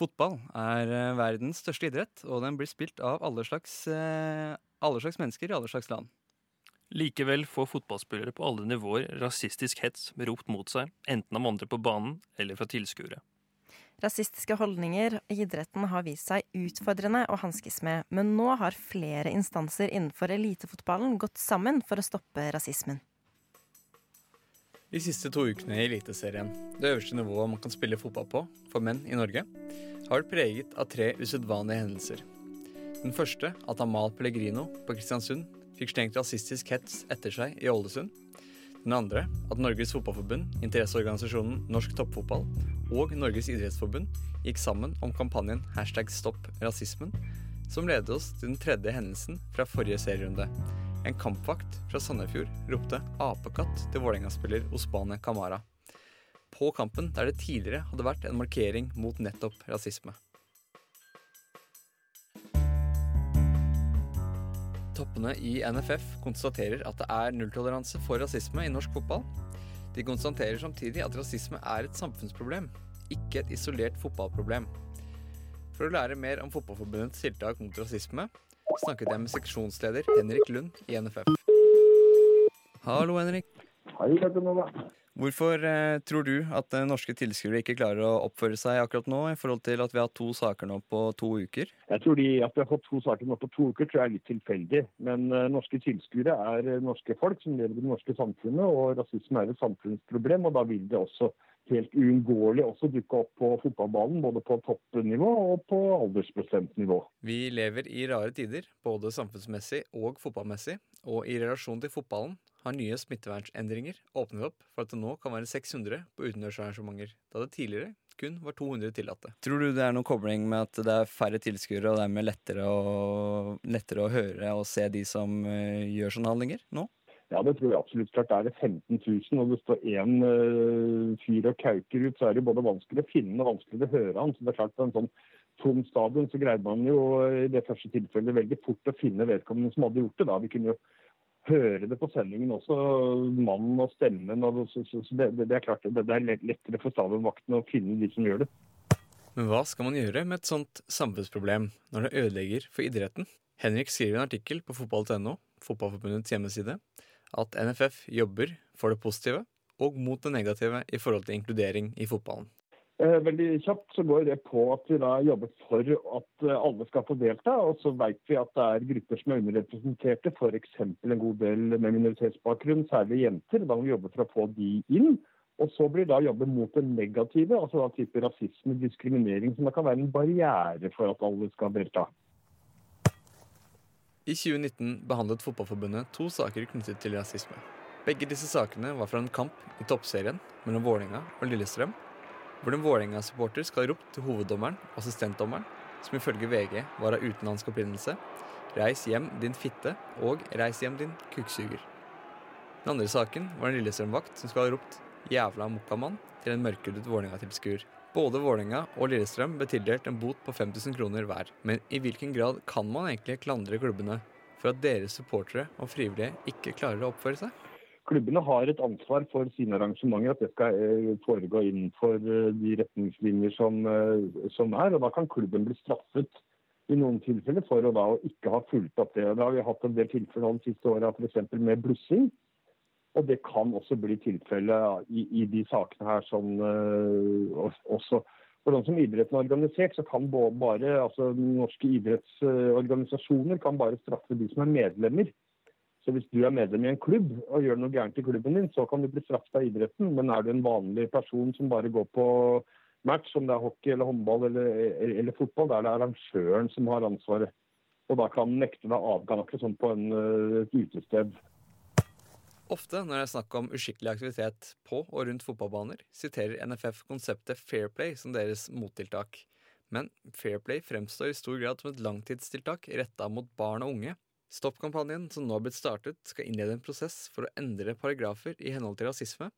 Fotball er eh, verdens største idrett, og den blir spilt av alle slags, eh, alle slags mennesker i alle slags land. Likevel får fotballspillere på alle nivåer rasistisk hets ropt mot seg, enten av andre på banen eller fra tilskuere. Rasistiske holdninger i idretten har vist seg utfordrende å hanskes med, men nå har flere instanser innenfor elitefotballen gått sammen for å stoppe rasismen. De siste to ukene i Eliteserien, det øverste nivået man kan spille fotball på for menn i Norge, har vært preget av tre usedvanlige hendelser. Den første, at Amal Pellegrino på Kristiansund fikk stengt rasistisk hets etter seg i Ålesund. Den andre, at Norges Fotballforbund, interesseorganisasjonen Norsk Toppfotball og Norges idrettsforbund gikk sammen om kampanjen hashtag stopp rasismen, som ledet oss til den tredje hendelsen fra forrige serierunde. En kampvakt fra Sandefjord ropte 'apekatt' til Vålerenga-spiller Osbane Kamara. På kampen der det tidligere hadde vært en markering mot nettopp rasisme. Toppene i NFF konstaterer at det er nulltoleranse for rasisme i norsk fotball. De konstaterer samtidig at rasisme er et samfunnsproblem, ikke et isolert fotballproblem. For å lære mer om Fotballforbundets tiltak mot rasisme snakket jeg med seksjonsleder Henrik Lund i NFF. Hallo, Henrik. Hei, Nova. Hvorfor eh, tror du at eh, norske tilskuere ikke klarer å oppføre seg akkurat nå, i forhold til at vi har hatt to saker nå på to uker? Jeg tror de, At vi har fått to saker nå på to uker, tror jeg er litt tilfeldig. Men uh, norske tilskuere er norske folk som lever i det norske samfunnet, og rasisme er et samfunnsproblem. og Da vil det også helt uunngåelig også dukke opp på fotballbanen, både på toppnivå og på aldersbestemt nivå. Vi lever i rare tider, både samfunnsmessig og fotballmessig, og i relasjon til fotballen har nye smittevernendringer åpnet opp for at det nå kan være 600 på utendørsarrangementer, da det tidligere kun var 200 tillatte. Tror du det er noen kobling med at det er færre tilskuere, og dermed lettere å, lettere å høre og se de som uh, gjør sånne handlinger nå? Ja, det tror jeg absolutt. Klart er det 15 000 og det står én uh, fyr og kauker ut, så er det både vanskelig å finne og vanskelig å høre han. Så det er klart på en sånn tom stadion så greide man jo i det første tilfellet veldig fort å finne vedkommende som hadde gjort det. da. Vi kunne jo høre det på sendingen også, mannen og stemmen. Og så, så, så det, det, er klart det, det er lettere for stadionvakten å finne de som gjør det. Men hva skal man gjøre med et sånt samfunnsproblem når det ødelegger for idretten? Henrik skriver en artikkel på fotball.no, Fotballforbundets hjemmeside, at NFF jobber for det positive og mot det negative i forhold til inkludering i fotballen. Eh, veldig kjapt så går det på at vi da jobber for at eh, alle skal få delta. Og så vet vi at det er grupper som er underrepresenterte, f.eks. en god del med minoritetsbakgrunn, særlig jenter. Da må vi jobbe for å få de inn. Og så blir da jobben mot det negative, altså da type rasisme, diskriminering, som da kan være en barriere for at alle skal delta. I 2019 behandlet Fotballforbundet to saker knyttet til rasisme. Begge disse sakene var fra en kamp i toppserien mellom Vålerenga og Lillestrøm hvor en Vålerenga-supporter skal ha ropt til hoveddommeren, og assistentdommeren, som ifølge VG var av utenlandsk opprinnelse, 'Reis hjem, din fitte', og 'Reis hjem, din kukksuger'. Den andre saken var en Lillestrøm-vakt som skal ha ropt 'jævla mokkamann' til en mørkhudet Vålerenga-tilskuer. Både Vålerenga og Lillestrøm ble tildelt en bot på 5000 kroner hver. Men i hvilken grad kan man egentlig klandre klubbene for at deres supportere og frivillige ikke klarer å oppføre seg? klubbene har et ansvar for sine arrangementer, at det skal eh, foregå innenfor eh, de retningslinjer som, eh, som, er. og Da kan klubben bli straffet i noen tilfeller for å da ikke ha fulgt opp det. Da har vi hatt en del tilfeller de siste åra f.eks. med blussing. Og det kan også bli tilfellet i, i, de sakene her som uh, også for sånn som idretten er organisert, så kan bare altså, norske idrettsorganisasjoner kan bare straffe de som er medlemmer. Så hvis du er medlem i en klubb og gjør noe gærent i klubben din, så kan du bli straffet av idretten. Men er du en vanlig person som bare går på match, om det er hockey eller håndball eller, eller fotball, da er det arrangøren som har ansvaret. Og da kan han nekte deg avgang akkurat sånn på en, eh, et utested. Ofte når det er snakk om uskikkelig aktivitet på og rundt fotballbaner, siterer NFF konseptet Fair Play som deres mottiltak. Men Fair Play fremstår i stor grad som et langtidstiltak retta mot barn og unge. Stopp-kampanjen som nå har blitt startet, skal innlede en prosess for å endre paragrafer i henhold til rasisme,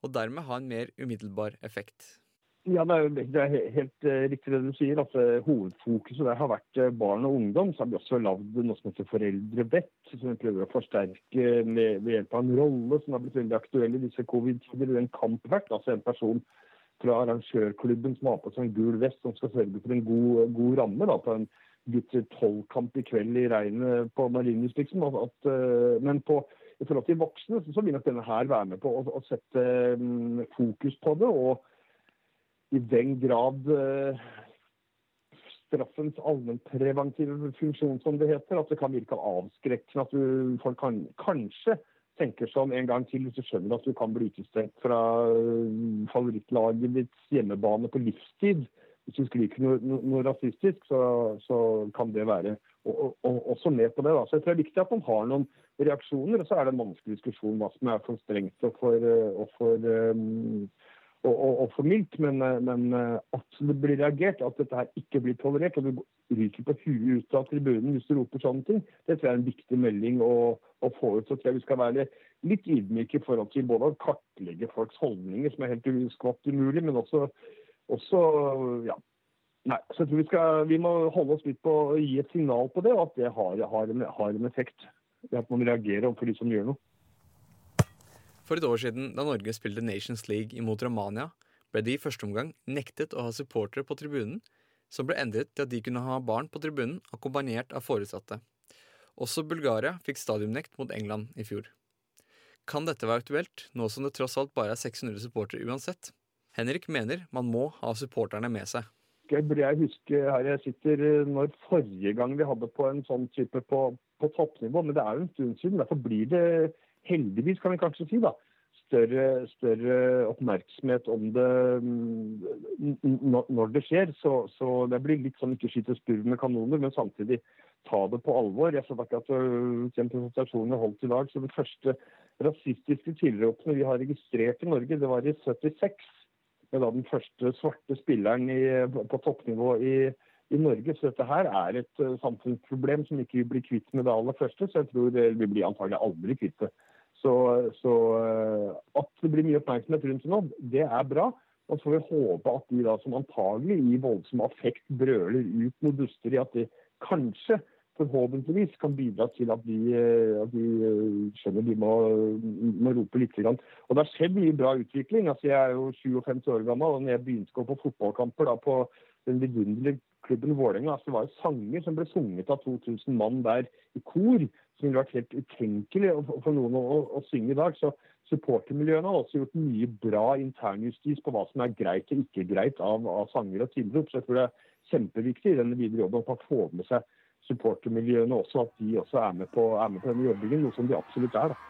og dermed ha en mer umiddelbar effekt. Ja, Det er, det er helt uh, riktig det du sier. uh, Hovedfokuset der har vært uh, barn og ungdom. Så har vi også lagd noe som heter Foreldrebett, som vi prøver å forsterke med, ved hjelp av en rolle som har blitt veldig aktuell i disse covid-tider. En kampvert, altså en person fra arrangørklubben som har på seg en gul vest, som skal sørge for en god, god ramme da, på en gutter tolv-kamp i kveld i regnet på Marienlyst, liksom. Men på, i forhold til voksne så vil nok denne her være med på å, å sette um, fokus på det. og i den grad eh, straffens allmennpreventive funksjon, som det heter, at det kan virke avskrekkende. At du, folk kan, kanskje tenker om en gang til hvis du skjønner at du kan bli utestengt fra eh, favorittlaget ditt hjemmebane på livstid. Hvis du skriker noe, noe rasistisk, så, så, kan det være og, og, også med på det. Da. Så jeg tror det er viktig at man har noen reaksjoner. Og så er det en vanskelig diskusjon hva som er for strengt og for, og for um, og, og, og for mildt, men, eh, men, eh, at det blir reagert, at dette her ikke blir tolerert, og du ryker på huet ut av tribunen hvis du roper sånne ting, det tror jeg er en viktig melding å, å få ut. Så tror jeg vi skal være litt ydmyke i forhold til både å kartlegge folks holdninger, som er helt skvatt umulig, men også, også ja, Nei, så jeg tror vi, skal, vi må holde oss litt på å gi et signal på det, og at det har, har, en, har en effekt. At man reagerer overfor de som gjør noe. For et år siden, da Norge spilte Nations League imot Romania, ble de i første omgang nektet å ha supportere på tribunen, som ble endret til at de kunne ha barn på tribunen akkompagnert av foresatte. Også Bulgaria fikk stadionnekt mot England i fjor. Kan dette være aktuelt, nå som det tross alt bare er 600 supportere uansett? Henrik mener man må ha supporterne med seg. Jeg burde jeg huske her jeg sitter når forrige gang vi hadde på en sånn type på, på toppnivå, men det er jo en stund siden. Derfor blir det heldigvis, kan vi kanskje si, da, større, større oppmerksomhet om det mm, når det skjer. Så, så det blir litt sånn ikke skyte spurv med kanoner, men samtidig ta det på alvor. Jeg så akkurat øh, den presentasjonen jeg holdt i dag, så det første rasistiske tilropene vi har registrert i Norge, det var i 76. Med da den første svarte spilleren i, på toppnivå i, i Norge. Så dette her er et uh, samfunnsproblem som ikke blir kvitt med det aller første. Så jeg tror vi blir antagelig aldri kvitt det. Så, så, uh, at det blir mye oppmerksomhet rundt det nå, det er bra. Og så får vi håpe at de da som antagelig i voldsom affekt brøler ut noe i at de kanskje, forhåpentligvis, kan bidra til at de, eh, at de skjønner de må, må rope litt. Og det har skjedd mye bra utvikling. Altså, jeg er jo 57 år gammel, og når jeg begynte å gå på fotballkamper da, på den vidunderlige klubben Vålerenga. Altså, det var jo sanger som ble sunget av 2000 mann der i kor, som ville vært helt utenkelig for noen å, å, synge i dag. Så supportermiljøene har også gjort mye bra internjustis på hva som er greit og ikke greit av, av sanger og tilrop. Så jeg tror det er kjempeviktig i denne videre jobben å få med seg supportermiljøene også, at de også er med på, er med på denne jobbingen, noe som de absolutt er. da.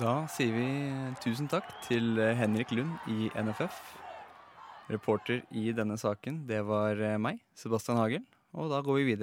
Da sier vi tusen takk til Henrik Lund i NFF. Reporter i denne saken, det var meg, Sebastian Hagel. Og da går vi videre.